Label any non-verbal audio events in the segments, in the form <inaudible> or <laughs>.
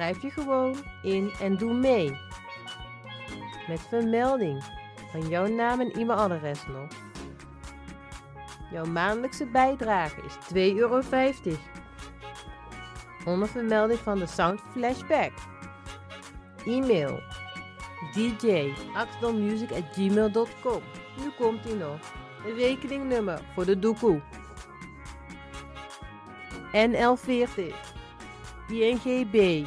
Schrijf je gewoon in en doe mee. Met vermelding van jouw naam en e-mailadres nog. Jouw maandelijkse bijdrage is 2,50 euro. Onder vermelding van de Sound Flashback. E-mail dj.axelmusic.gmail.com Nu komt ie nog. Een rekeningnummer voor de doekoe. NL40 INGB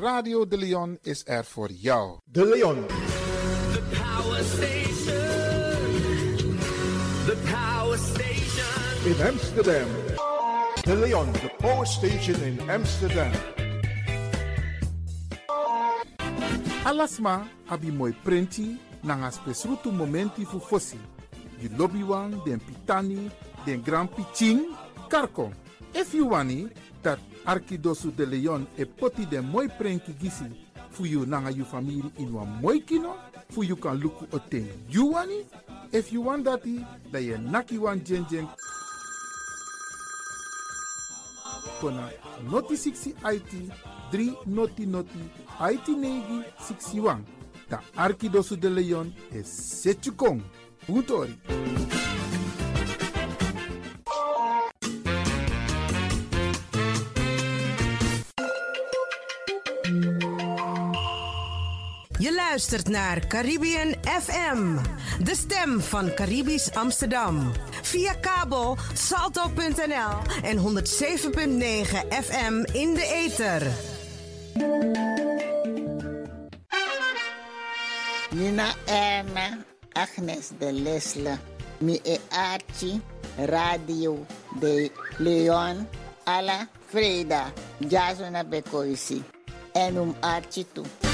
Radio De Leon is er voor jou. De Leon. The power station. The power station. in Amsterdam. De Leon, the power station in Amsterdam. Alasma abi moi prenti nanga spesrutu momenti fu fosi. You lobby wan, den pitani, den grand piching, karko. If you wani, dat Arkidosu de Leon e poti de moi prenki gisi fu yu nanga yu famiri in wa mooi kino fu yu kan luku o ten yu wani. If yu wan dati dan yu naki wan gen gen kona noti 60 IT 3 noti noti IT 9 61 da de Leon e setu kong. Je luistert naar Caribbean FM, de stem van Caribisch Amsterdam. Via kabel salto.nl en 107.9 FM in de ether. Nina Emma, Agnes de Lesle, mi Radio de Leon, alla Freda, Jazuna Bekoisi. En um Archie toe.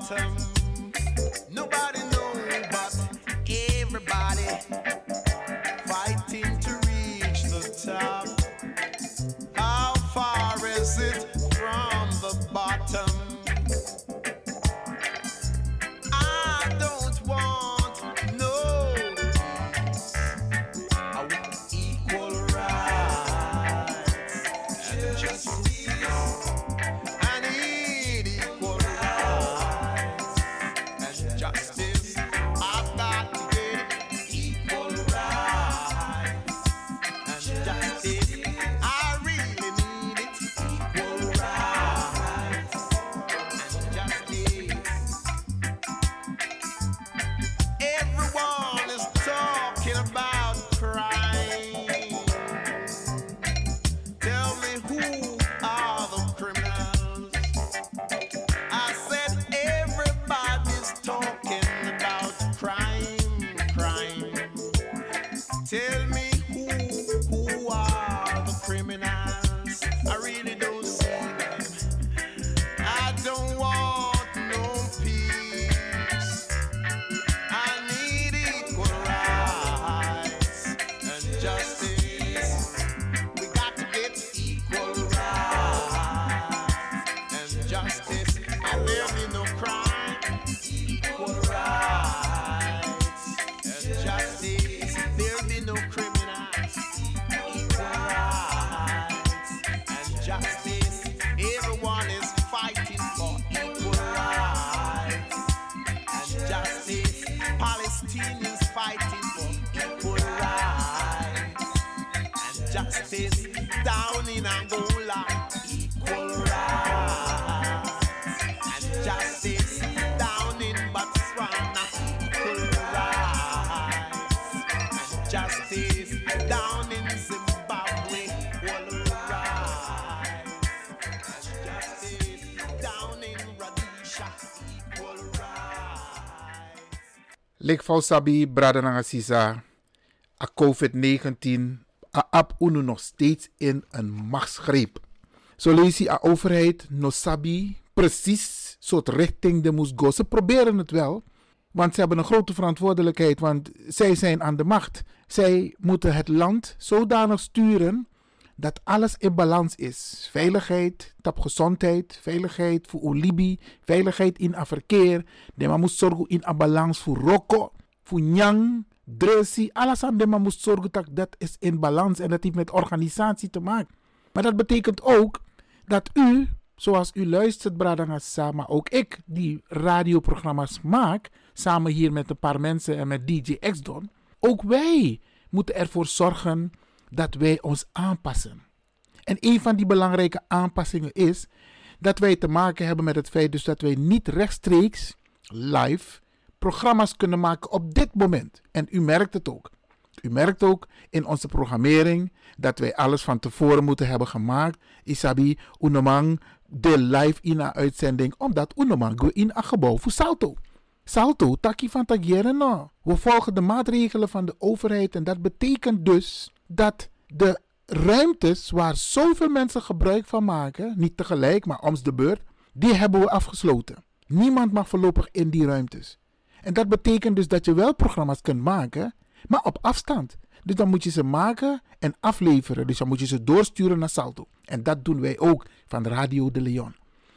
tell him. Lik fau sabi, brada nanga sisa, a COVID-19, a ap unu nog steeds in een machtsgreep. Zo lees a overheid no sabi precies soort richting de moest go. Ze proberen het wel, want ze hebben een grote verantwoordelijkheid, want zij zijn aan de macht. Zij moeten het land zodanig sturen dat alles in balans is. Veiligheid, tap gezondheid, veiligheid voor Olibi, veiligheid in a verkeer. De man moet zorgen in a balans voor Roko, voor. Alles aan de man moet zorgen dat dat is in balans en dat heeft met organisatie te maken. Maar dat betekent ook dat u, zoals u luistert, Bradangasa, maar ook ik, die radioprogramma's maak, samen hier met een paar mensen en met DJ X-Don, ook wij moeten ervoor zorgen dat wij ons aanpassen. En een van die belangrijke aanpassingen is dat wij te maken hebben met het feit dus dat wij niet rechtstreeks live programma's kunnen maken op dit moment. En u merkt het ook. U merkt ook in onze programmering dat wij alles van tevoren moeten hebben gemaakt. Isabi, unomang de live in een uitzending, omdat unomang we in een gebouw voor Salto. Salto, taki van tagieren no. We volgen de maatregelen van de overheid en dat betekent dus dat de ruimtes waar zoveel mensen gebruik van maken, niet tegelijk, maar om de beurt, die hebben we afgesloten. Niemand mag voorlopig in die ruimtes. En dat betekent dus dat je wel programma's kunt maken, maar op afstand. Dus dan moet je ze maken en afleveren. Dus dan moet je ze doorsturen naar Salto. En dat doen wij ook van Radio de Leon.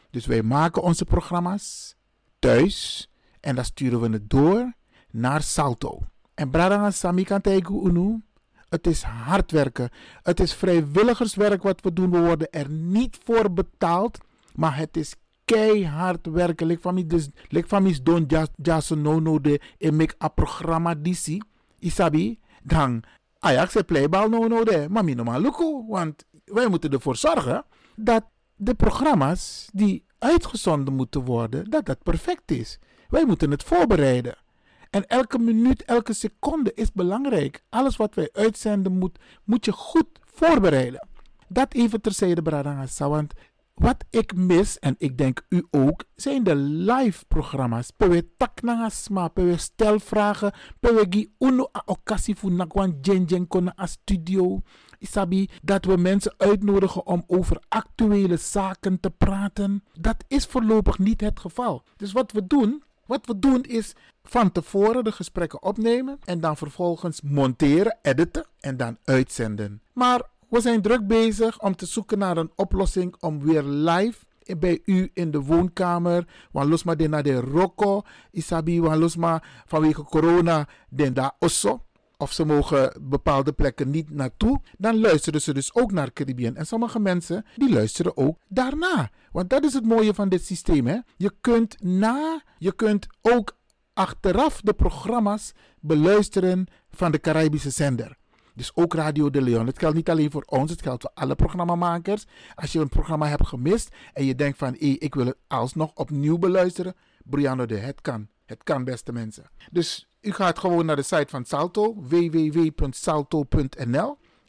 Dus wij maken onze programma's thuis en dan sturen we het door naar Salto. En Bradanga Sami kan Unu, het is hard werken. Het is vrijwilligerswerk wat we doen. We worden er niet voor betaald, maar het is keihard werken. Lek van dus, lek van mij don just no no de en a programma. Isabi, dan Ajax het playbal no no de, maar mi normaal want wij moeten ervoor zorgen dat de programma's die uitgezonden moeten worden, dat dat perfect is. Wij moeten het voorbereiden. En elke minuut, elke seconde is belangrijk. Alles wat wij uitzenden moet, moet je goed voorbereiden. Dat even terzijde, Bradangasa. Want wat ik mis, en ik denk u ook, zijn de live programma's. Pewe taknangasma, pewe stelvragen, pewe gi uno a nakwan jen kona a studio. Isabi, dat we mensen uitnodigen om over actuele zaken te praten. Dat is voorlopig niet het geval. Dus wat we doen, wat we doen is van tevoren de gesprekken opnemen en dan vervolgens monteren, editen en dan uitzenden. Maar we zijn druk bezig om te zoeken naar een oplossing om weer live bij u in de woonkamer. Want los maar naar de Rocco, Isabi, want los maar vanwege corona den daar osso. Of ze mogen bepaalde plekken niet naartoe. Dan luisteren ze dus ook naar Caribbean. En sommige mensen die luisteren ook daarna. Want dat is het mooie van dit systeem. Hè? Je kunt na, je kunt ook achteraf de programma's beluisteren van de Caribische zender. Dus ook Radio de Leon. Het geldt niet alleen voor ons, het geldt voor alle programmamakers. Als je een programma hebt gemist en je denkt van hey, ik wil het alsnog opnieuw beluisteren. Brianna de, het kan. Het kan, beste mensen. Dus u gaat gewoon naar de site van Salto, www.salto.nl.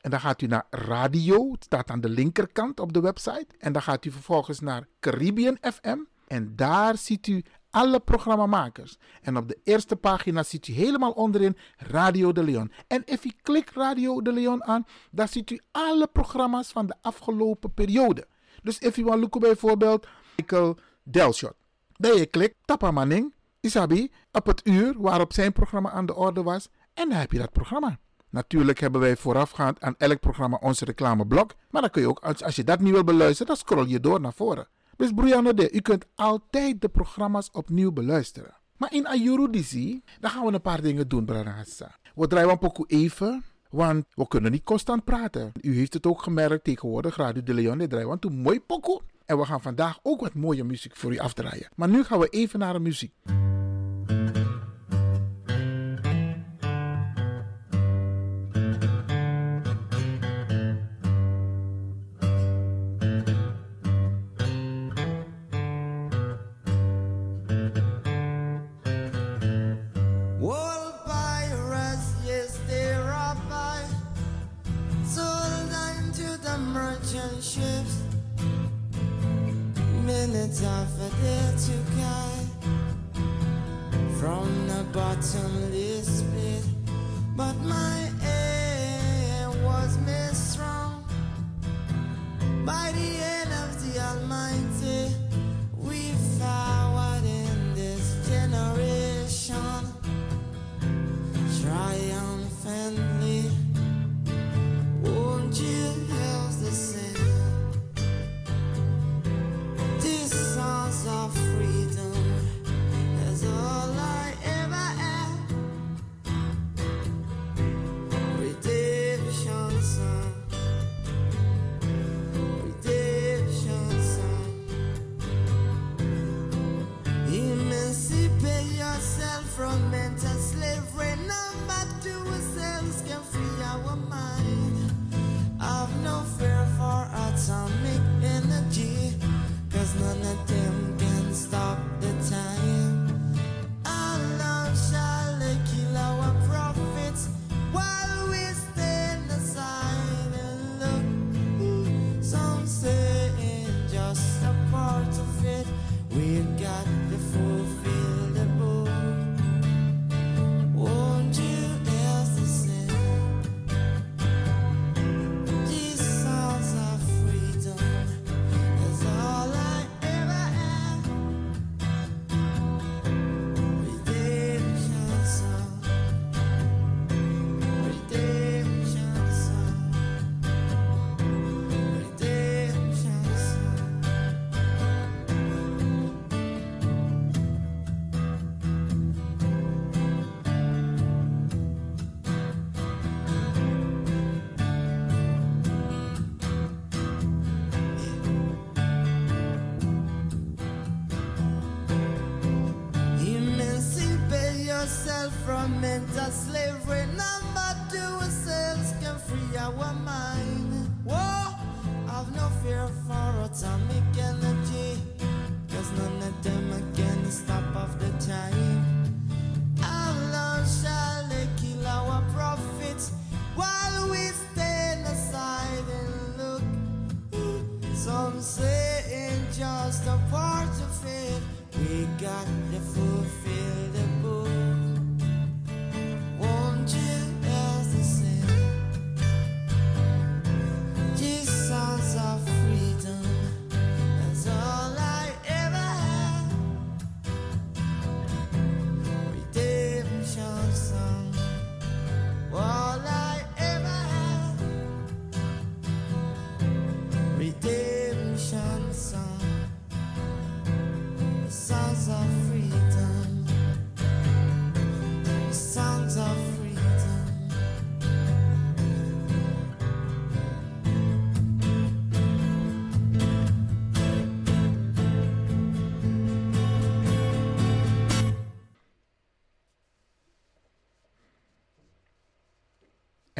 En dan gaat u naar radio, het staat aan de linkerkant op de website. En dan gaat u vervolgens naar Caribbean FM. En daar ziet u alle programmamakers. En op de eerste pagina ziet u helemaal onderin Radio de Leon. En als u klikt Radio de Leon aan, dan ziet u alle programma's van de afgelopen periode. Dus als u wil loeken bijvoorbeeld Michael Delshot. Dan je klikt, Tapa Manning, Isabi, op het uur waarop zijn programma aan de orde was. En dan heb je dat programma. Natuurlijk hebben wij voorafgaand aan elk programma onze reclameblok. Maar dan kun je ook, als je dat niet wil beluisteren, dan scroll je door naar voren. Dus Brianna de, u kunt altijd de programma's opnieuw beluisteren. Maar in Ayurudisi, dan gaan we een paar dingen doen, Branagasa. We draaien een pokoe even, want we kunnen niet constant praten. U heeft het ook gemerkt tegenwoordig, Radio de Leon, die draaien want een mooi pokoe. En we gaan vandaag ook wat mooie muziek voor u afdraaien. Maar nu gaan we even naar de muziek.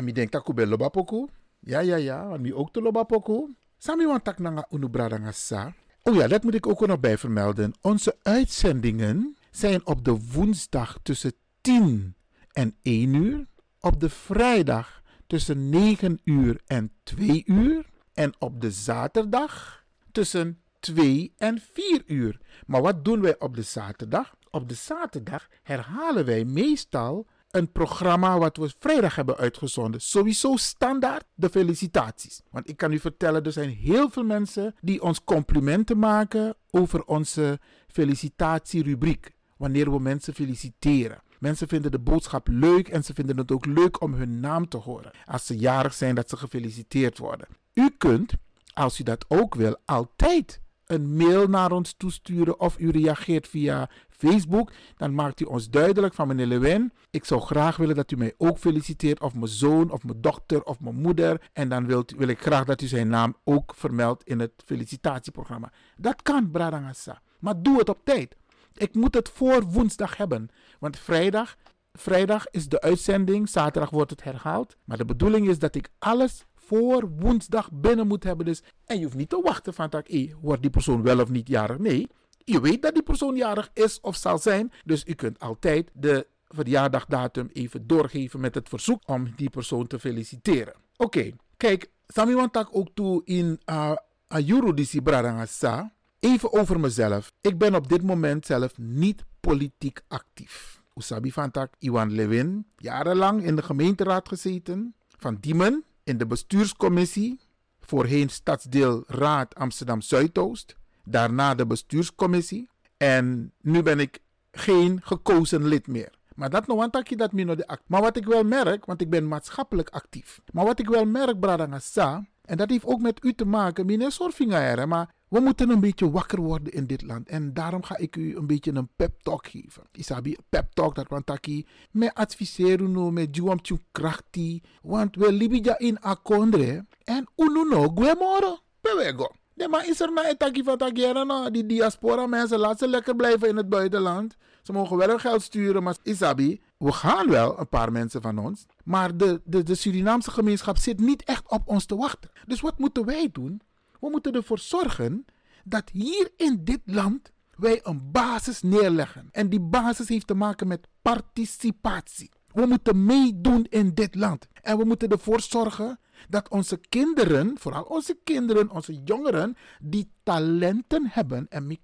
Mi denk dat ik loba poku. Ja, ja, ja. Want mi ook te loba poku. Sami want tak nanga unubrada sa. Oh ja, dat moet ik ook nog bij vermelden. Onze uitzendingen zijn op de woensdag tussen 10 en 1 uur. Op de vrijdag tussen 9 uur en 2 uur. En op de zaterdag tussen 2 en 4 uur. Maar wat doen wij op de zaterdag? Op de zaterdag herhalen wij meestal een programma wat we vrijdag hebben uitgezonden. Sowieso standaard de felicitaties. Want ik kan u vertellen, er zijn heel veel mensen die ons complimenten maken over onze felicitatierubriek. Wanneer we mensen feliciteren. Mensen vinden de boodschap leuk en ze vinden het ook leuk om hun naam te horen. Als ze jarig zijn, dat ze gefeliciteerd worden. U kunt, als u dat ook wil, altijd een mail naar ons toesturen of u reageert via Facebook. Dan maakt u ons duidelijk van meneer Lewin. Ik zou graag willen dat u mij ook feliciteert. Of mijn zoon, of mijn dochter, of mijn moeder. En dan wil ik graag dat u zijn naam ook vermeldt in het felicitatieprogramma. Dat kan, Bradangasa. Maar doe het op tijd. Ik moet het voor woensdag hebben. Want vrijdag, vrijdag is de uitzending. Zaterdag wordt het herhaald. Maar de bedoeling is dat ik alles voor woensdag binnen moet hebben. Dus, en je hoeft niet te wachten van dat, hey, wordt die persoon wel of niet jarig? Nee, je weet dat die persoon jarig is of zal zijn. Dus u kunt altijd de verjaardagdatum even doorgeven met het verzoek om die persoon te feliciteren. Oké, kijk, Sami wantak ook toe in uh, Ayuru Disi Bradangasa. Even over mezelf. Ik ben op dit moment zelf niet politiek actief. Usabi van tak Iwan Lewin, jarenlang in de gemeenteraad gezeten. Van Diemen, in de bestuurscommissie. Voorheen stadsdeel Raad Amsterdam Zuidoost. Daarna de bestuurscommissie. En nu ben ik geen gekozen lid meer. Maar dat nog je dat minder de. Maar wat ik wel merk, want ik ben maatschappelijk actief. Maar wat ik wel merk, Bradangasa, en dat heeft ook met u te maken, meneer Sorfinger, maar we moeten een beetje wakker worden in dit land. En daarom ga ik u een beetje een pep talk geven. Isabi, pep talk dat want taki me adviseren no me juam krachti. Want we libija in akondre. En unu no guemoro. Bewego. Nee, maar is er nou een nou? Die diaspora mensen, laat ze lekker blijven in het buitenland. Ze mogen wel hun geld sturen, maar Isabi, we gaan wel, een paar mensen van ons. Maar de, de, de Surinaamse gemeenschap zit niet echt op ons te wachten. Dus wat moeten wij doen? We moeten ervoor zorgen dat hier in dit land wij een basis neerleggen. En die basis heeft te maken met participatie. We moeten meedoen in dit land. En we moeten ervoor zorgen dat onze kinderen, vooral onze kinderen, onze jongeren, die talenten hebben. En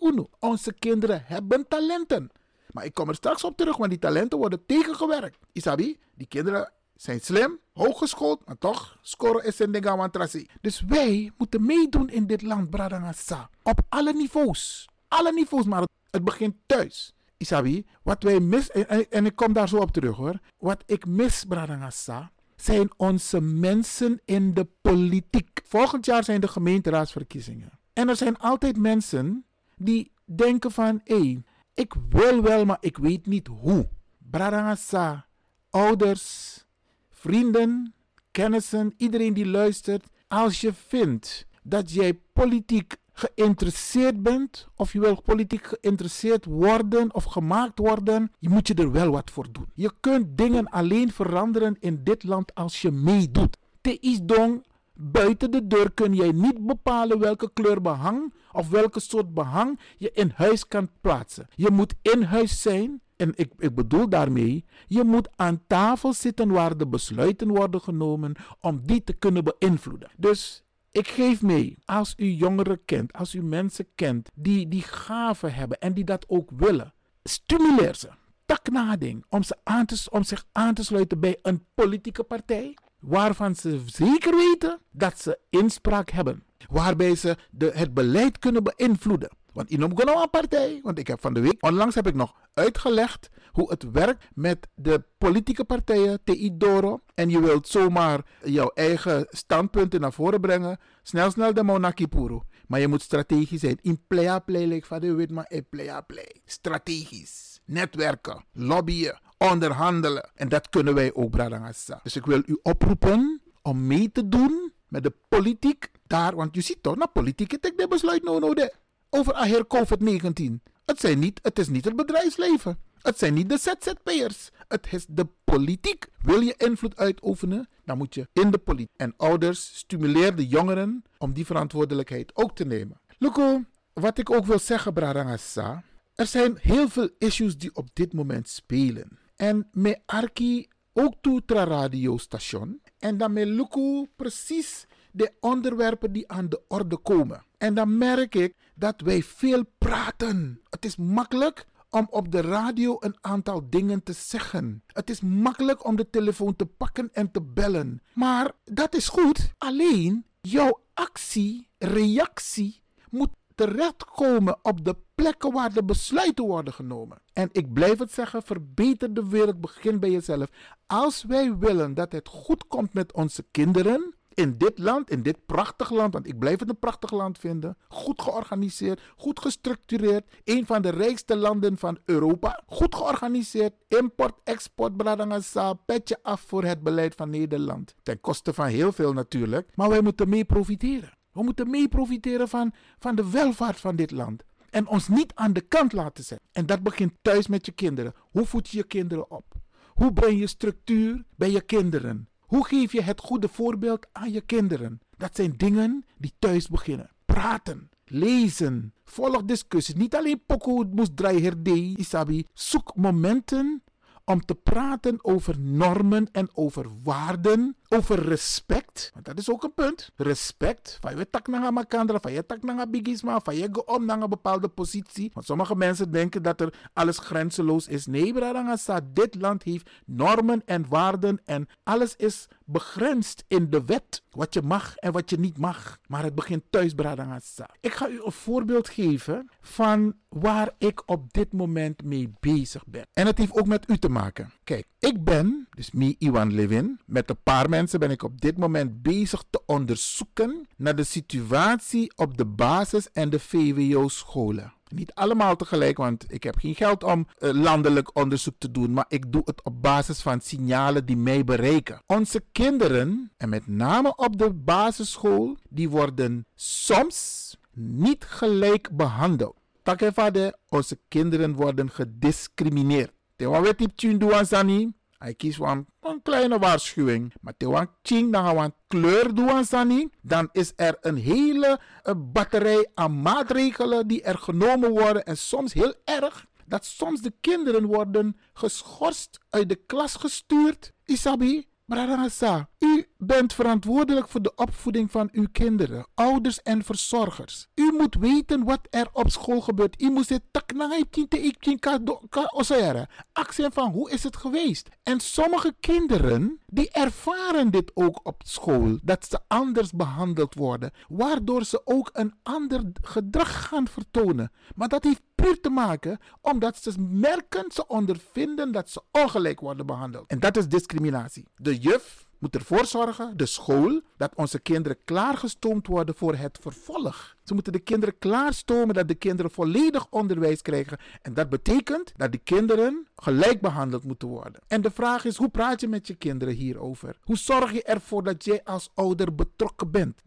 Uno, onze kinderen hebben talenten. Maar ik kom er straks op terug, want die talenten worden tegengewerkt. Isabi, die kinderen zijn slim, hooggeschoold, maar toch scoren is een ding Dus wij moeten meedoen in dit land, Bradangasa. Op alle niveaus. Alle niveaus, maar het begint thuis. Isabi, wat wij mis, en, en, ik kom daar zo op terug hoor. Wat ik mis, Bradangasa, zijn onze mensen in de politiek. Volgend jaar zijn de gemeenteraadsverkiezingen. En er zijn altijd mensen die denken van, hé, ik wil wel, maar ik weet niet hoe. Bradangasa, ouders, vrienden, kennissen, iedereen die luistert. Als je vindt dat jij politiek geïnteresseerd bent, of je wil politiek geïnteresseerd worden of gemaakt worden, je moet je er wel wat voor doen. Je kunt dingen alleen veranderen in dit land als je meedoet. Te is dong, buiten de deur kun jij niet bepalen welke kleur behang of welke soort behang je in huis kan plaatsen. Je moet in huis zijn en ik, ik bedoel daarmee, je moet aan tafel zitten waar de besluiten worden genomen om die te kunnen beïnvloeden. Dus ik geef mee, als u jongeren kent, als u mensen kent die die gaven hebben en die dat ook willen, stimuleer ze. Tak nading om, ze aan te, om zich aan te sluiten bij een politieke partij waarvan ze zeker weten dat ze inspraak hebben. Waarbij ze de, het beleid kunnen beïnvloeden. Want in een partij, want ik heb van de week, onlangs heb ik nog uitgelegd hoe het werkt met de politieke partijen, TI Doro. En je wilt zomaar jouw eigen standpunten naar voren brengen. Snel, snel de Monaki Puro. Maar je moet strategisch zijn. In playa play, van de weet maar, in playa play. Strategisch. Netwerken, lobbyen, onderhandelen. En dat kunnen wij ook, Bradangassa. Dus ik wil u oproepen om mee te doen met de politiek daar. Want je ziet toch, na politiek, ik de besluit no, no, de over aher COVID-19. Het, zijn niet, het is niet het bedrijfsleven. Het zijn niet de ZZP'ers. Het is de politiek. Wil je invloed uitoefenen, dan moet je in de politiek. En ouders, stimuleer de jongeren om die verantwoordelijkheid ook te nemen. Luko, wat ik ook wil zeggen, Brarangasa. Er zijn heel veel issues die op dit moment spelen. En met Arki ook toe tra radiostation. En dan met Luko precies de onderwerpen die aan de orde komen. En dan merk ik dat wij veel praten. Het is makkelijk om op de radio een aantal dingen te zeggen. Het is makkelijk om de telefoon te pakken en te bellen. Maar dat is goed. Alleen jouw actie, reactie moet terechtkomen op de plekken waar de besluiten worden genomen. En ik blijf het zeggen, verbeter de wereld, begin bij jezelf. Als wij willen dat het goed komt met onze kinderen, in dit land, in dit prachtig land, want ik blijf het een prachtig land vinden, goed georganiseerd, goed gestructureerd, een van de rijkste landen van Europa, goed georganiseerd, import, export, bradangasa, petje af voor het beleid van Nederland. Ten koste van heel veel natuurlijk, maar wij moeten mee profiteren. We moeten mee profiteren van, van de welvaart van dit land. En ons niet aan de kant laten zetten. En dat begint thuis met je kinderen. Hoe voed je je kinderen op? Hoe breng je structuur bij je kinderen? Hoe geef je het goede voorbeeld aan je kinderen? Dat zijn dingen die thuis beginnen. Praten, lezen, volg discussies. Niet alleen poko moest herdei, isabi. Zoek momenten om te praten over normen en over waarden, over respect. Want dat is ook een punt. Respect. Van je tak naar makandra, van je tak naar bigisma, van je om naar een bepaalde positie. Want sommige mensen denken dat er alles grenzeloos is. Nee, bradangasa, dit land heeft normen en waarden en alles is begrensd in de wet. Wat je mag en wat je niet mag. Maar het begint thuis, bradangasa. Ik ga u een voorbeeld geven van waar ik op dit moment mee bezig ben. En het heeft ook met u te maken. Kijk, ik ben, dus me, Iwan Levin, met een paar mensen ben ik op dit moment bezig te onderzoeken naar de situatie op de basis- en de VWO-scholen. Niet allemaal tegelijk, want ik heb geen geld om uh, landelijk onderzoek te doen, maar ik doe het op basis van signalen die mij bereiken. Onze kinderen, en met name op de basisschool, die worden soms niet gelijk behandeld. Takevade, onze kinderen worden gediscrimineerd. Tewa weet tien doen. Hij kiest een, een kleine waarschuwing. Maar tewa ching dan gaan kleur doen. Dan is er een hele batterij aan maatregelen die er genomen worden. En soms heel erg. Dat soms de kinderen worden geschorst, uit de klas gestuurd. Isabi, Brarasa, u bent verantwoordelijk voor de opvoeding van uw kinderen, ouders en verzorgers. U moet weten wat er op school gebeurt. U moet het accent van hoe is het geweest. En sommige kinderen die ervaren dit ook op school, dat ze anders behandeld worden, waardoor ze ook een ander gedrag gaan vertonen. Maar dat heeft puur te maken omdat ze merken, ze ondervinden dat ze ongelijk worden behandeld. En dat is discriminatie. De juf moet ervoor zorgen, de school, dat onze kinderen klaargestoomd worden voor het vervolg. Ze moeten de kinderen klaarstomen dat de kinderen volledig onderwijs krijgen. En dat betekent dat de kinderen gelijk behandeld moeten worden. En de vraag is, hoe praat je met je kinderen hierover? Hoe zorg je ervoor dat jij als ouder betrokken bent?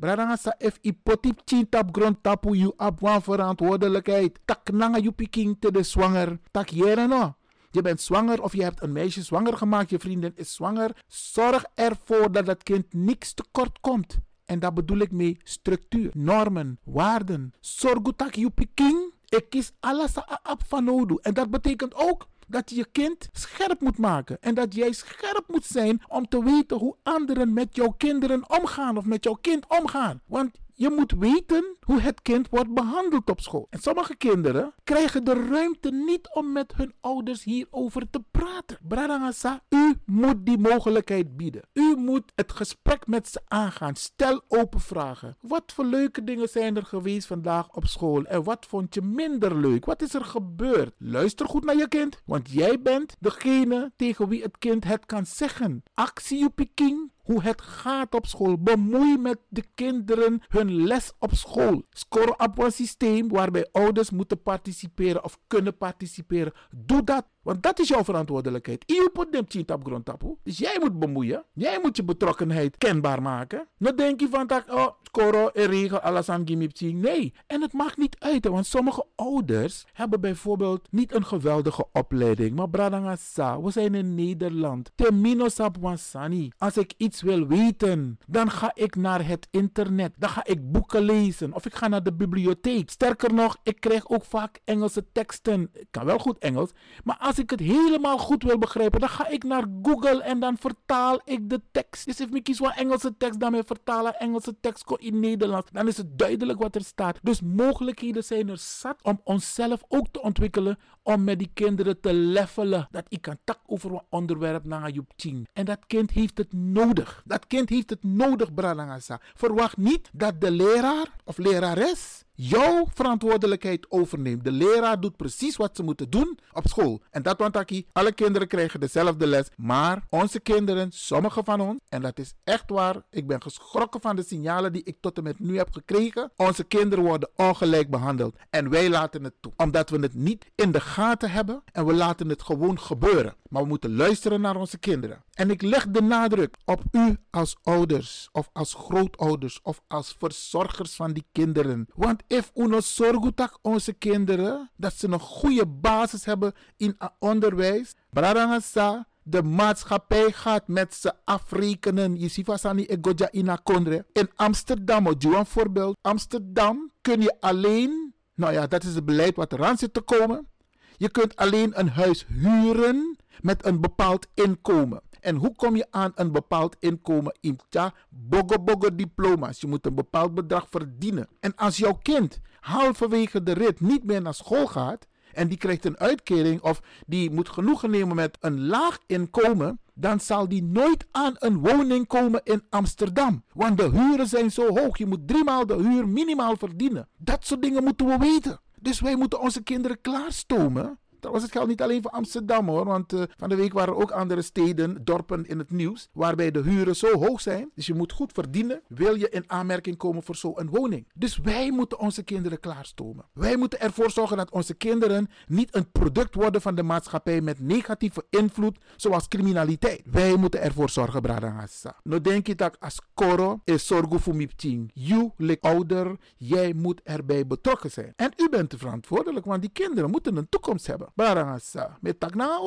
Tap grond tapu you ab verantwoordelijkheid. Tak nanga you piking te de zwanger. Tak no. Je bent zwanger of je hebt een meisje zwanger gemaakt, je vriendin is zwanger. Zorg ervoor dat dat kind niks tekort komt. En daar bedoel ik mee structuur, normen, waarden. Zorg dat je piking. Ik kies alles op van nodig. En dat betekent ook dat je je kind scherp moet maken. En dat jij scherp moet zijn om te weten hoe anderen met jouw kinderen omgaan of met jouw kind omgaan. Want je moet weten hoe het kind wordt behandeld op school. En sommige kinderen krijgen de ruimte niet om met hun ouders hierover te praten. Bradangasa, u moet die mogelijkheid bieden. U moet het gesprek met ze aangaan. Stel open vragen. Wat voor leuke dingen zijn er geweest vandaag op school? En wat vond je minder leuk? Wat is er gebeurd? Luister goed naar je kind, want jij bent degene tegen wie het kind het kan zeggen. Actie op Peking hoe het gaat op school. Bemoei met de kinderen hun les op school. Score op een systeem waarbij ouders moeten participeren of kunnen participeren. Doe dat. Want dat is jouw verantwoordelijkheid. Je moet dem op grondtapu. Dus jij moet bemoeien. Jij moet je betrokkenheid kenbaar maken. Dan denk je van dat, oh, skoro, en regel, alles aan Nee. En het maakt niet uit. Want sommige ouders hebben bijvoorbeeld niet een geweldige opleiding. Maar bradangasa, we zijn in Nederland. Sapwansani. Als ik iets wil weten, dan ga ik naar het internet. Dan ga ik boeken lezen. Of ik ga naar de bibliotheek. Sterker nog, ik krijg ook vaak Engelse teksten. Ik kan wel goed Engels. Maar als ik het helemaal goed wil begrijpen, dan ga ik naar Google en dan vertaal ik de tekst. Dus if ik kies wat Engelse tekst, dan weer vertalen Engelse tekst in Nederlands. Dan is het duidelijk wat er staat. Dus mogelijkheden zijn er zat om onszelf ook te ontwikkelen om met die kinderen te levelen. Dat ik kan tak over een onderwerp naar je tien. En dat kind heeft het nodig. Dat kind heeft het nodig, Branagasa. Verwacht niet dat de leraar of lerares jouw verantwoordelijkheid overneemt. De leraar doet precies wat ze moeten doen op school. En dat want Taki, alle kinderen krijgen dezelfde les. Maar onze kinderen, sommige van ons, en dat is echt waar, ik ben geschrokken van de signalen die ik tot en met nu heb gekregen. Onze kinderen worden ongelijk behandeld. En wij laten het toe. Omdat we het niet in de gaten hebben en we laten het gewoon gebeuren. Maar we moeten luisteren naar onze kinderen. En ik leg de nadruk op u als ouders of als grootouders of als verzorgers van die kinderen. Want if uno zorgutak onze kinderen dat ze een goede basis hebben in onderwijs, Bradangasa, de maatschappij gaat met ze afrekenen. Je ziet Egoja in Kondre. In Amsterdam, op een voorbeeld. Amsterdam kun je alleen, nou ja, dat is het beleid wat eraan zit te komen. Je kunt alleen een huis huren met een bepaald inkomen. En hoe kom je aan een bepaald inkomen? Ja, bogo bogo diploma's. Je moet een bepaald bedrag verdienen. En als jouw kind halverwege de rit niet meer naar school gaat en die krijgt een uitkering of die moet genoegen nemen met een laag inkomen, dan zal die nooit aan een woning komen in Amsterdam. Want de huren zijn zo hoog. Je moet driemaal de huur minimaal verdienen. Dat soort dingen moeten we weten. Dus wij moeten onze kinderen klaarstomen Trouwens, het geldt niet alleen voor Amsterdam hoor. Want uh, van de week waren ook andere steden, dorpen in het nieuws. Waarbij de huren zo hoog zijn. Dus je moet goed verdienen. Wil je in aanmerking komen voor zo'n woning. Dus wij moeten onze kinderen klaarstomen. Wij moeten ervoor zorgen dat onze kinderen niet een product worden van de maatschappij met negatieve invloed. Zoals criminaliteit. Wij moeten ervoor zorgen, Bradangassa. Nou denk je dat als koro is zorgen voor mipting. You, lik ouder, jij moet erbij betrokken zijn. En u bent verantwoordelijk, want die kinderen moeten een toekomst hebben. Barangasa. Met tak na.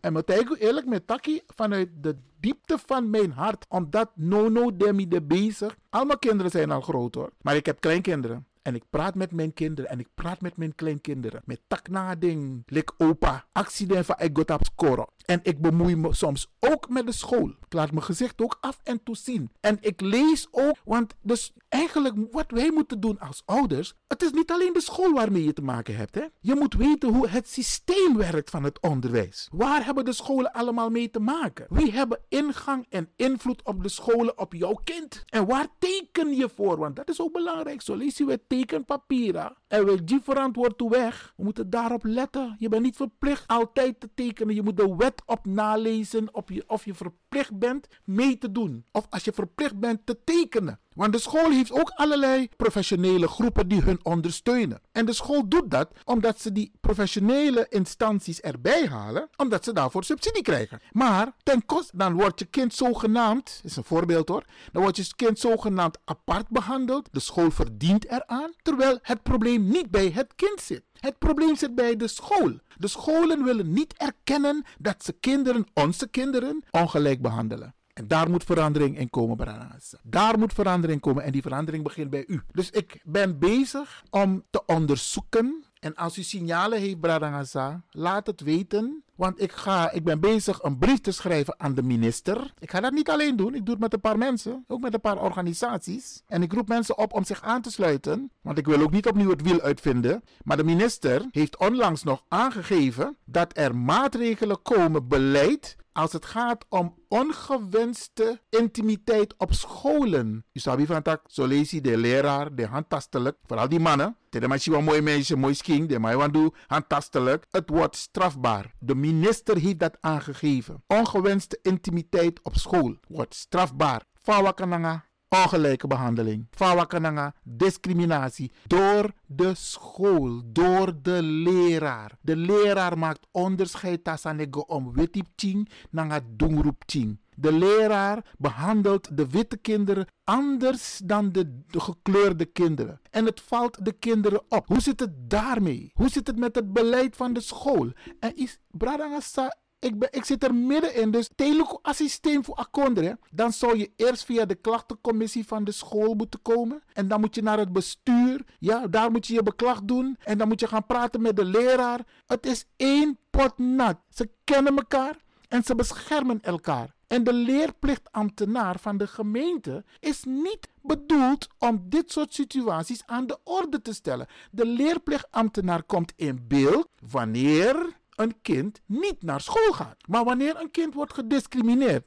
En met ik eerlijk met taki vanuit de diepte van mijn hart. Omdat nono demi de bezig. Al mijn kinderen zijn al groot hoor. Maar ik heb kleinkinderen. En ik praat met mijn kinderen en ik praat met mijn kleinkinderen. Met tak na ding. Lik opa. Accident van ik scoren. En ik bemoei me soms ook met de school. Ik laat mijn gezicht ook af en toe zien. En ik lees ook, want dus eigenlijk wat wij moeten doen als ouders, het is niet alleen de school waarmee je te maken hebt. Hè? Je moet weten hoe het systeem werkt van het onderwijs. Waar hebben de scholen allemaal mee te maken? Wie hebben ingang en invloed op de scholen, op jouw kind? En waar teken je voor? Want dat is ook belangrijk. Zo lees je weer tekenpapieren. En we die verantwoord toe weg. We moeten daarop letten. Je bent niet verplicht altijd te tekenen. Je moet de wet op nalezen of je, of je verplicht bent mee te doen. Of als je verplicht bent te tekenen. Want de school heeft ook allerlei professionele groepen die hun ondersteunen. En de school doet dat omdat ze die professionele instanties erbij halen, omdat ze daarvoor subsidie krijgen. Maar ten koste, dan wordt je kind zogenaamd, is een voorbeeld hoor, dan wordt je kind zogenaamd apart behandeld. De school verdient eraan, terwijl het probleem niet bij het kind zit. Het probleem zit bij de school. De scholen willen niet erkennen dat ze kinderen, onze kinderen, ongelijk behandelen. En daar moet verandering in komen, Branagasa. Daar moet verandering komen en die verandering begint bij u. Dus ik ben bezig om te onderzoeken. En als u signalen heeft, Branagasa, laat het weten. Want ik, ga, ik ben bezig een brief te schrijven aan de minister. Ik ga dat niet alleen doen. Ik doe het met een paar mensen. Ook met een paar organisaties. En ik roep mensen op om zich aan te sluiten. Want ik wil ook niet opnieuw het wiel uitvinden. Maar de minister heeft onlangs nog aangegeven dat er maatregelen komen, beleid als het gaat om ongewenste intimiteit op scholen. U zou van dat, zo lees je de leraar, de handtastelijk, vooral die mannen. De maar een mooi meisje, mooi sking, de maar doen handtastelijk. Het wordt strafbaar. De minister heeft dat aangegeven. Ongewenste intimiteit op school wordt strafbaar. Fawakananga, ongelijke behandeling. Fawakananga, discriminatie. Door de school, door de leraar. De leraar maakt onderscheid tussen om witip ting nanga dungroep. De leraar behandelt de witte kinderen anders dan de, de, gekleurde kinderen. En het valt de kinderen op. Hoe zit het daarmee? Hoe zit het met het beleid van de school? En is Bradangasa ik, ik zit er middenin. Dus teleko systeem voor akondre. Dan zou je eerst via de klachtencommissie van de school moeten komen. En dan moet je naar het bestuur. Ja, daar moet je je beklag doen. En dan moet je gaan praten met de leraar. Het is één pot nat. Ze kennen elkaar en ze beschermen elkaar. En de leerplichtambtenaar van de gemeente is niet bedoeld om dit soort situaties aan de orde te stellen. De leerplichtambtenaar komt in beeld wanneer een kind niet naar school gaat. Maar wanneer een kind wordt gediscrimineerd,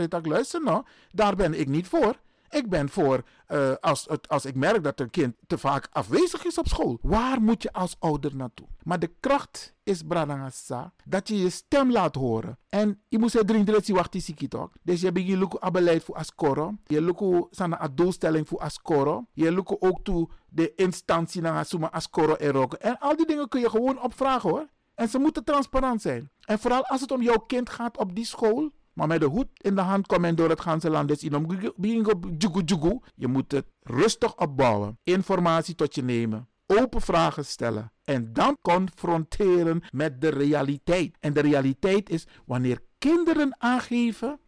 heeft luisteren, nou, daar ben ik niet voor. Ik ben voor uh, als, als ik merk dat een kind te vaak afwezig is op school. Waar moet je als ouder naartoe? Maar de kracht is bradangasa dat je je stem laat horen. En je moet zeggen dringend die wacht die toch. Dus je begint luku beleid voor ascoro. Je luku sana doelstelling voor ascoro. Je luku ook toe de instantie naar suma ascoro en En al die dingen kun je gewoon opvragen hoor. En ze moeten transparant zijn. En vooral als het om jouw kind gaat op die school. Maar met de hoed in de hand komen door het ganse land. Dus je moet het rustig opbouwen. Informatie tot je nemen. Open vragen stellen. En dan confronteren met de realiteit. En de realiteit is wanneer kinderen aangeven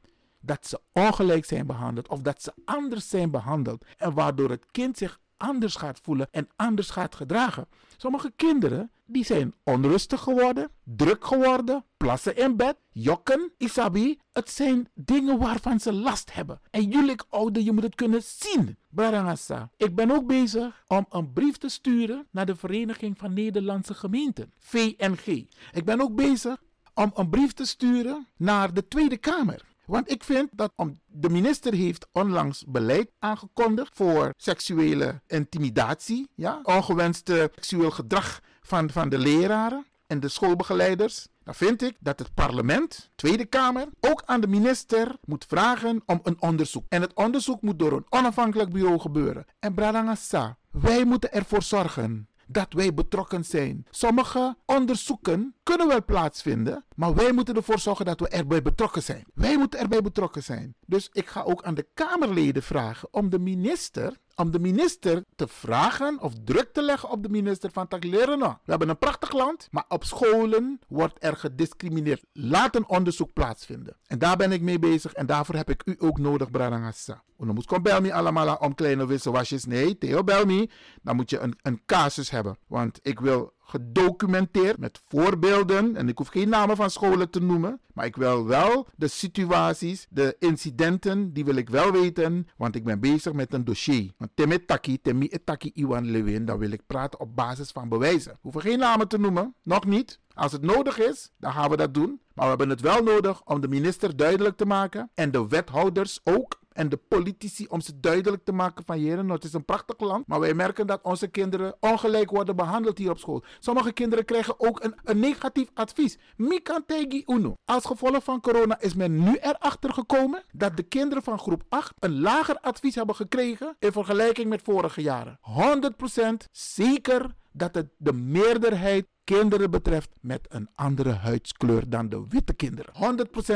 dat ze ongelijk zijn behandeld of dat ze anders zijn behandeld. En waardoor het kind zich anders gaat voelen en anders gaat gedragen. Sommige kinderen die zijn onrustig geworden, druk geworden, plassen in bed, jokken, isabi. Het zijn dingen waarvan ze last hebben. En jullie ouder, je moet het kunnen zien. Barangasa. Ik ben ook bezig om een brief te sturen naar de Vereniging van Nederlandse Gemeenten, VNG. Ik ben ook bezig om een brief te sturen naar de Tweede Kamer. Want ik vind dat de minister heeft onlangs beleid aangekondigd voor seksuele intimidatie, ja, ongewenste seksueel gedrag van, van de leraren en de schoolbegeleiders. Dan vind ik dat het parlement, Tweede Kamer, ook aan de minister moet vragen om een onderzoek. En het onderzoek moet door een onafhankelijk bureau gebeuren. En Bradangasa, wij moeten ervoor zorgen dat wij betrokken zijn. Sommige onderzoeken kunnen wel plaatsvinden, maar wij moeten ervoor zorgen dat we erbij betrokken zijn. Wij moeten erbij betrokken zijn. Dus ik ga ook aan de Kamerleden vragen om de minister om de minister te vragen of druk te leggen op de minister van Taklerena. We hebben een prachtig land, maar op scholen wordt er gediscrimineerd. Laat een onderzoek plaatsvinden. En daar ben ik mee bezig en daarvoor heb ik u ook nodig, Bradangassa. Dan moet je bel me allemaal om kleine wisselwasjes. Nee, Theo bel me. Dan moet je een, een casus hebben. Want ik wil gedocumenteerd met voorbeelden. En ik hoef geen namen van scholen te noemen. Maar ik wil wel de situaties, de incidenten, die wil ik wel weten. Want ik ben bezig met een dossier. Want temi taki, temi Iwan Lewin, dan wil ik praten op basis van bewijzen. Hoef geen namen te noemen. Nog niet. Als het nodig is, dan gaan we dat doen. Maar we hebben het wel nodig om de minister duidelijk te maken. En de wethouders ook en de politici om ze duidelijk te maken van heren, het is een prachtig land, maar wij merken dat onze kinderen ongelijk worden behandeld hier op school. Sommige kinderen krijgen ook een, een negatief advies. Mikantegi uno. Als gevolg van corona is men nu erachter gekomen dat de kinderen van groep 8 een lager advies hebben gekregen in vergelijking met vorige jaren. 100% zeker dat het de meerderheid kinderen betreft met een andere huidskleur dan de witte kinderen.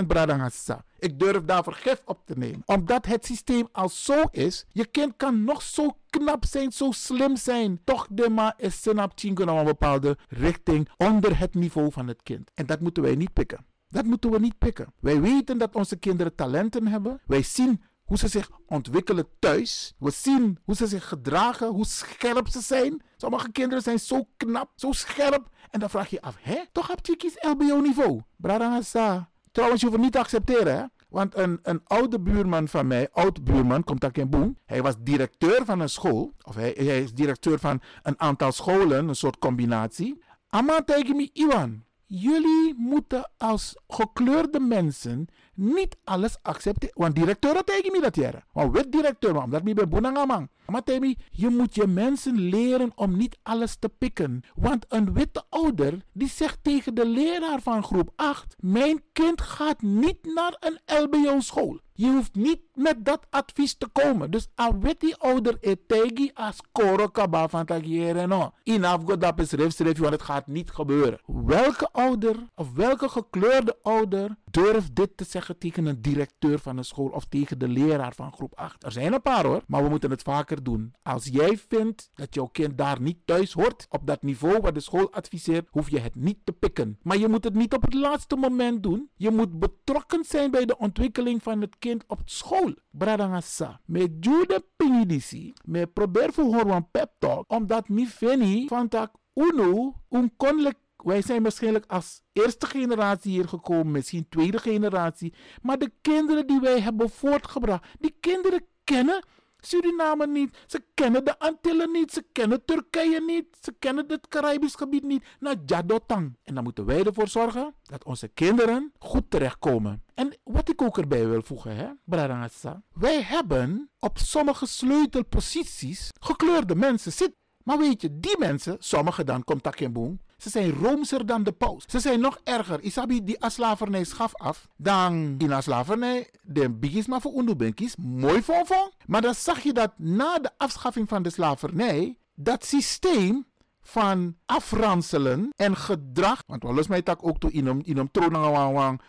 100% Bradangasa. Ik durf daar vergif op te nemen. Omdat het systeem al zo is, je kind kan nog zo knap zijn, zo slim zijn. Toch de ma is senap naar een bepaalde richting onder het niveau van het kind. En dat moeten wij niet pikken. Dat moeten we niet pikken. Wij weten dat onze kinderen talenten hebben. Wij zien hoe ze zich ontwikkelen thuis. We zien hoe ze zich gedragen, hoe scherp ze zijn. Sommige kinderen zijn zo knap, zo scherp. En dan vraag je af, hè? Toch heb je kies LBO-niveau. Bradangasa. Trouwens, je hoeft het niet te accepteren, hè? Want een, een oude buurman van mij, oud buurman, komt in Boem. Hij was directeur van een school. Of hij, hij is directeur van een aantal scholen, een soort combinatie. Amma tegen me, Iwan. Jullie moeten als gekleurde mensen niet alles accepteren. Want directeur tegen me dat jaren. Want wit directeur, omdat ik ben boenangamang. Maar Temi, je moet je mensen leren om niet alles te pikken. Want een witte ouder die zegt tegen de leraar van groep 8: Mijn kind gaat niet naar een LBO-school. Je hoeft niet met dat advies te komen. Dus a witte ouder etegi as koro kaba van tagieren no. Inaf godap is want het gaat niet gebeuren. Welke ouder of welke gekleurde ouder durft dit te zeggen? Tegen een directeur van een school of tegen de leraar van groep 8. Er zijn een paar hoor, maar we moeten het vaker doen. Als jij vindt dat jouw kind daar niet thuis hoort, op dat niveau wat de school adviseert, hoef je het niet te pikken. Maar je moet het niet op het laatste moment doen. Je moet betrokken zijn bij de ontwikkeling van het kind op school. Bradangasa. Met jude pingidisi. Me probeer voor horen pep talk. Omdat mi feni van tak uno un konlek wij zijn waarschijnlijk als eerste generatie hier gekomen, misschien tweede generatie. Maar de kinderen die wij hebben voortgebracht, die kinderen kennen Suriname niet. Ze kennen de Antillen niet. Ze kennen Turkije niet. Ze kennen het Caribisch gebied niet. Naar Jadotang. En dan moeten wij ervoor zorgen dat onze kinderen goed terechtkomen. En wat ik ook erbij wil voegen, hè, Bradangasa. Wij hebben op sommige sleutelposities gekleurde mensen zitten. Maar weet je, die mensen, sommigen dan, komt dat geen boom. Ze zijn roomser dan de paus. Ze zijn nog erger. Isabi die slavernij schaf af. Dan in slavernij, de bigis maar voor undubenkis, mooi voor Maar dan zag je dat na de afschaffing van de slavernij, dat systeem van afranselen en gedrag. Want we los mij tak ook toe in hem in hem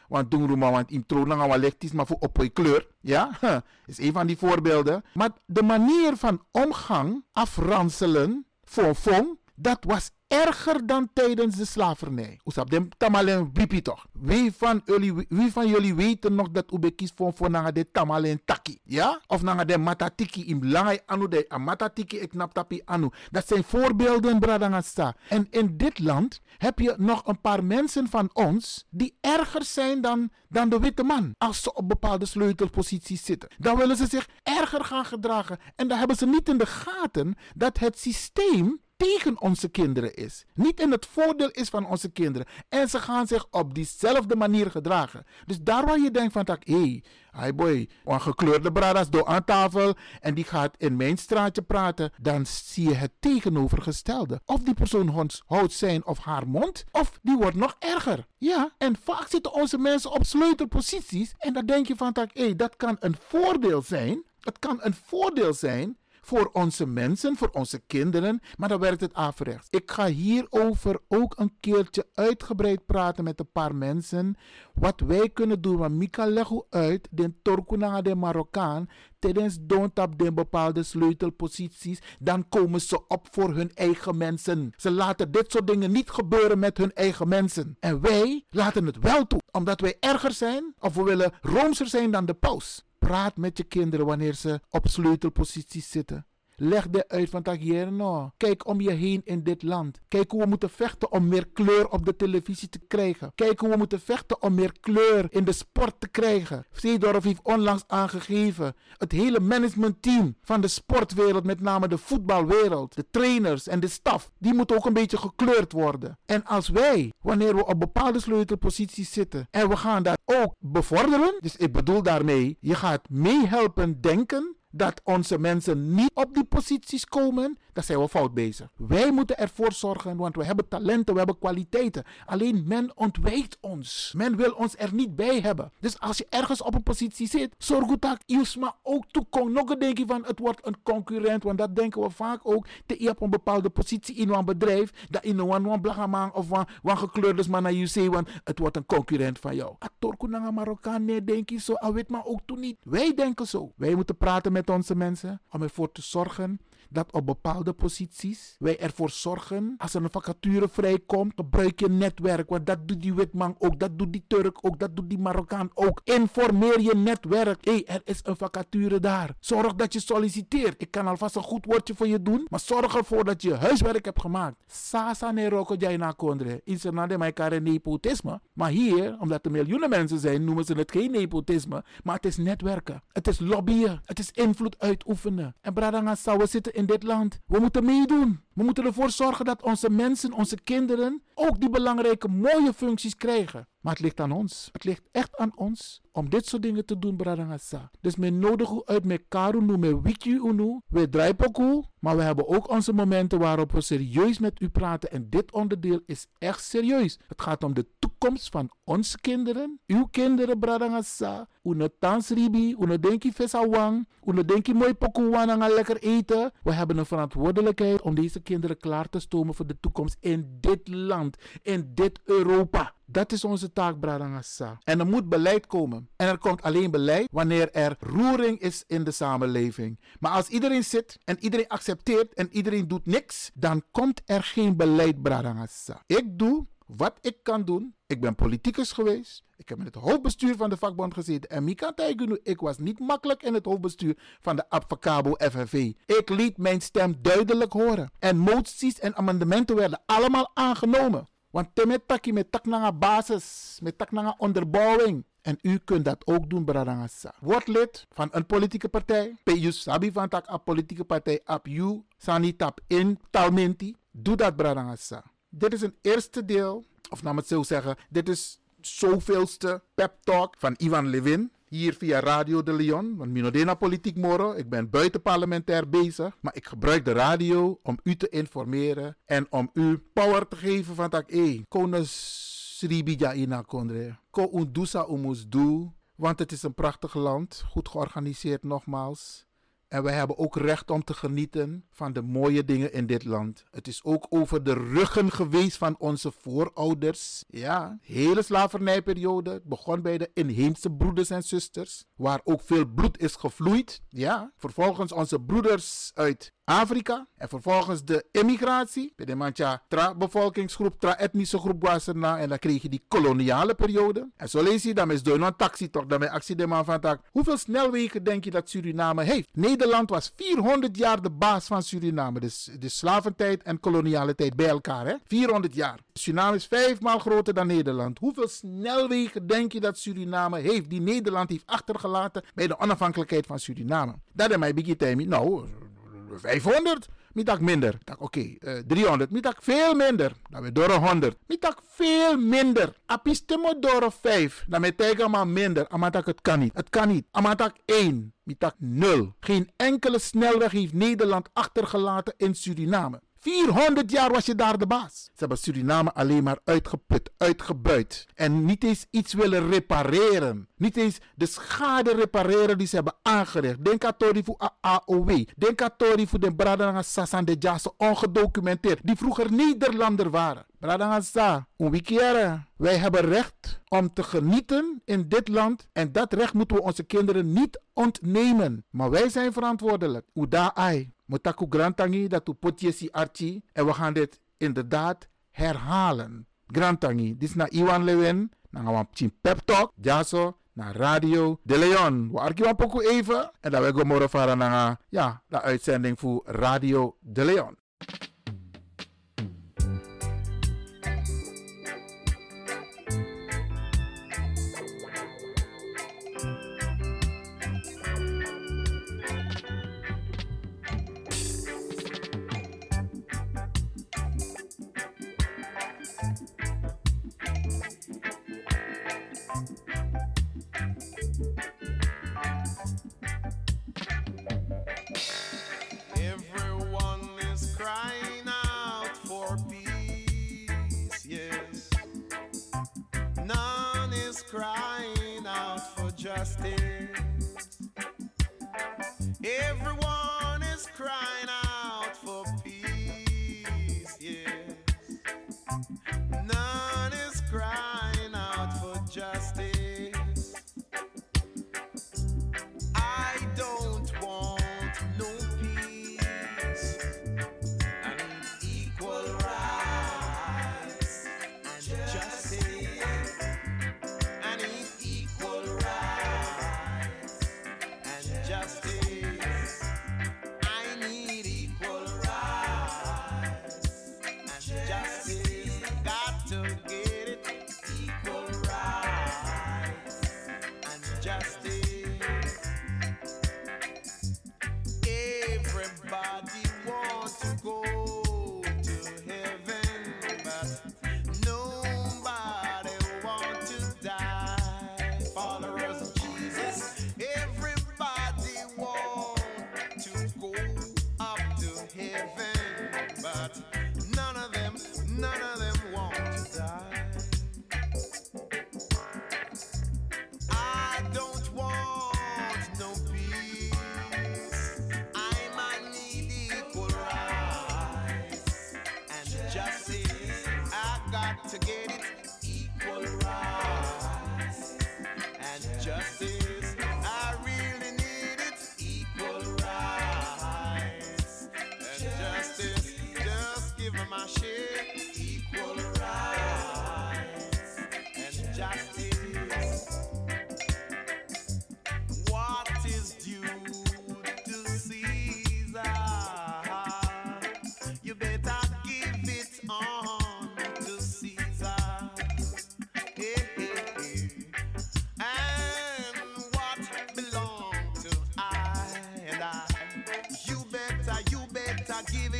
want doen want in tronanga lektis maar voor op kleur. Ja, <laughs> is een van die voorbeelden. Maar de manier van omgang, afranselen, fong, dat was erger dan tijdens de slavernij. Dem tamalen bipi toch. Wie van jullie, wie van jullie weten nog dat ube voor voor de tamalen taki? Ja? Of na de matatiki in langai anu de matatiki ik nap tapi anu. Dat zijn voorbeelden bradangasta. En in dit land heb je nog een paar mensen van ons die erger zijn dan, dan de witte man. Als ze op bepaalde sleutelposities zitten. Dan willen ze zich erger gaan gedragen. En dan hebben ze niet in de gaten dat het systeem tegen onze kinderen is. Niet in het voordeel is van onze kinderen. En ze gaan zich op diezelfde manier gedragen. Dus daar waar je denkt van, hé, hey, hi boy, een gekleurde bradas door aan tafel en die gaat in mijn straatje praten, dan zie je het tegenovergestelde. Of die persoon houdt zijn of haar mond, of die wordt nog erger. Ja, en vaak zitten onze mensen op sleutelposities en dan denk je van, hé, hey, dat kan een voordeel zijn. Het kan een voordeel zijn voor onze mensen, voor onze kinderen, maar dan werkt het averechts. Ik ga hierover ook een keertje uitgebreid praten met een paar mensen. Wat wij kunnen doen, want Mika legt uit, de Torkuna de Marokkaan, tijdens doontap de bepaalde sleutelposities, dan komen ze op voor hun eigen mensen. Ze laten dit soort dingen niet gebeuren met hun eigen mensen. En wij laten het wel toe, omdat wij erger zijn of we willen roomser zijn dan de paus. Praat met je kinderen wanneer ze op sleutelposities zitten. Leg de uit van no. Kijk om je heen in dit land. Kijk hoe we moeten vechten om meer kleur op de televisie te krijgen. Kijk hoe we moeten vechten om meer kleur in de sport te krijgen. Zeedorf heeft onlangs aangegeven. Het hele managementteam van de sportwereld, met name de voetbalwereld, de trainers en de staf, die moeten ook een beetje gekleurd worden. En als wij, wanneer we op bepaalde sleutelposities zitten en we gaan dat ook bevorderen, dus ik bedoel daarmee, je gaat meehelpen denken dat onze mensen niet op die posities komen, dan zijn we fout bezig. Wij moeten ervoor zorgen, want we hebben talenten, we hebben kwaliteiten. Alleen men ontwijkt ons. Men wil ons er niet bij hebben. Dus als je ergens op een positie zit, zorg goed dat Ilsma ook toekomt. Nog een denk je van het wordt een concurrent, want dat denken we vaak ook. Je hebt een bepaalde positie in een bedrijf, dat in een one blagaman of een gekleurde man naar je want het wordt een concurrent van jou. Atorku nanga Marokkaan, nee, denk je zo, al weet maar ook toen niet. Wij denken zo. Wij moeten praten met onze mensen om ervoor te zorgen dat op bepaalde posities wij ervoor zorgen, als er een vacature vrijkomt, gebruik je netwerk. Want dat doet die witman ook, dat doet die Turk ook, dat doet die Marokkaan ook. Informeer je netwerk. Hé, hey, er is een vacature daar. Zorg dat je solliciteert. Ik kan alvast een goed woordje voor je doen, maar zorg ervoor dat je huiswerk hebt gemaakt. Sasa ne roko na kondre. In Senade mij kare nepotisme. Maar hier, omdat er miljoenen mensen zijn, noemen ze het geen nepotisme. Maar het is netwerken. Het is lobbyen. Het is invloed uitoefenen. En Bradanga we zitten in dit land. We moeten meedoen. We moeten ervoor zorgen dat onze mensen, onze kinderen, ook die belangrijke, mooie functies krijgen. Maar het ligt aan ons. Het ligt echt aan ons om dit soort dingen te doen, Bradangasa. Dus men nodig u uit met karu met wiki unu. We draaien maar we hebben ook onze momenten waarop we serieus met u praten. En dit onderdeel is echt serieus. Het gaat om de toekomst van onze kinderen, uw kinderen, Bradangasa, Uno tansribi, uno denki fesawang, uno denki mooi en lekker eten. We hebben een verantwoordelijkheid om deze kinderen klaar te stomen voor de toekomst in dit land, in dit Europa. Dat is onze taak, Bradangasa. En er moet beleid komen. En er komt alleen beleid wanneer er roering is in de samenleving. Maar als iedereen zit en iedereen accepteert en iedereen doet niks, dan komt er geen beleid, Bradangasa. Ik doe wat ik kan doen. Ik ben politicus geweest. Ik heb in het hoofdbestuur van de vakbond gezeten. En Mika Taigunu, ik was niet makkelijk in het hoofdbestuur van de Abfacabo FNV. Ik liet mijn stem duidelijk horen. En moties en amendementen werden allemaal aangenomen. Want met tak nanga basis, met tak nanga onderbouwing. En u kunt dat ook doen, Bradangasa. Word lid van een politieke partij. PU sabi van tak politieke partij ap you sani in talmenti. Doe dat, Bradangasa. Dit is een eerste deel, of laat me het zo zeggen, dit is zoveelste pep talk van Ivan Levin. Hier via Radio de Leon, want Minodena Politiek Moro. Ik ben buitenparlementair bezig, maar ik gebruik de radio om u te informeren en om u power te geven van tak, eh, konus Sribija ina kondre. Ko undusa umus want het is een prachtig land, goed georganiseerd nogmaals. En wij hebben ook recht om te genieten van de mooie dingen in dit land. Het is ook over de ruggen geweest van onze voorouders. Ja, hele slavernijperiode. Het begon bij de inheemse broeders en zusters, waar ook veel bloed is gevloeid. Ja, vervolgens onze broeders uit Afrika. En vervolgens de emigratie. Bij de mancha tra-bevolkingsgroep, tra-etnische groep was er na. En dan kreeg je die koloniale periode. En zo lees je, dan is door een taxi toch, dan actie de man van tak. Hoeveel snelwegen denk je dat Suriname heeft? Nederland was 400 jaar de baas van Suriname. Dus de slaventijd en koloniale tijd bij elkaar. Hè? 400 jaar. Suriname is vijfmaal groter dan Nederland. Hoeveel snelwegen denk je dat Suriname heeft? Die Nederland heeft achtergelaten bij de onafhankelijkheid van Suriname. Dat is mijn biggie. Nou, 500. Mitak minder. Oké, okay, uh, 300. Mitak veel minder. Dan weer door 100. Mitak veel minder. Apistemo door 5. Dan met maar minder. Amatak het kan niet. Het kan niet. Amatak 1. Mitak 0. Geen enkele snelweg heeft Nederland achtergelaten in Suriname. 400 jaar was je daar de baas. Ze hebben Suriname alleen maar uitgeput, uitgebuit. En niet eens iets willen repareren. Niet eens de schade repareren die ze hebben aangericht. Denk aan Tori voor AOW. Denk aan Tori voor de Bradanga Sassan de ongedocumenteerd. Die vroeger Nederlander waren. Een Wij hebben recht om te genieten in dit land. En dat recht moeten we onze kinderen niet ontnemen. Maar wij zijn verantwoordelijk. Uda ai. Motaku Grantangi, dat u potjesi archi. En we gaan dit inderdaad herhalen. Grantangi, dit is naar Iwan Lewin. Gaan we pep talk. Jaso naar Radio De Leon. We arkiwan poku even. En dan we varen naar ja, de uitzending voor Radio De Leon.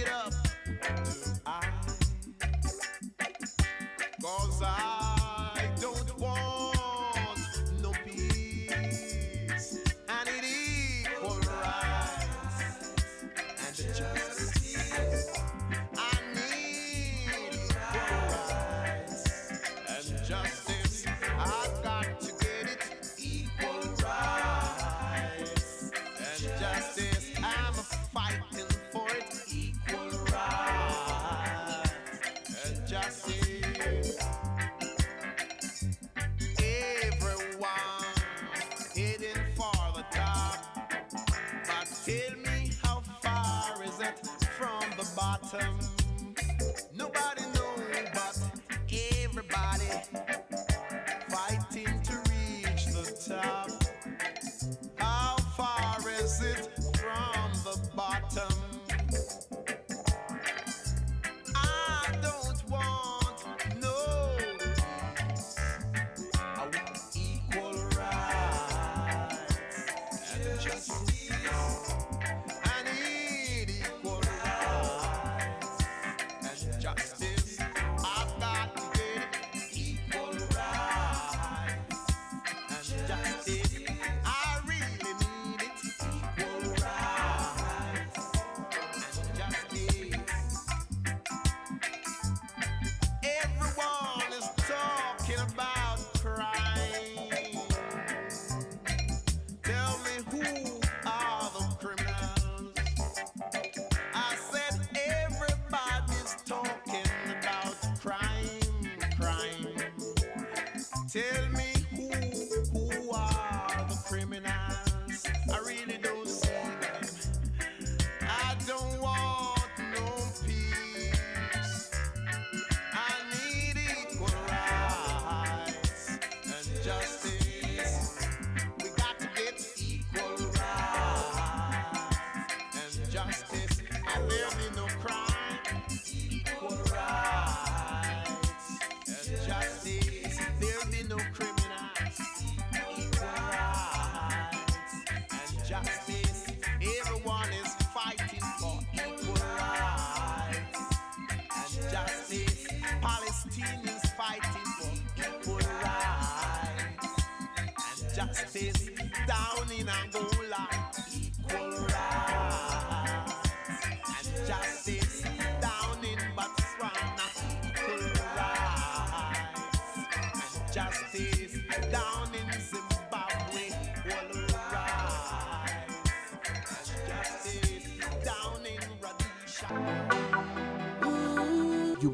it up. I, cause I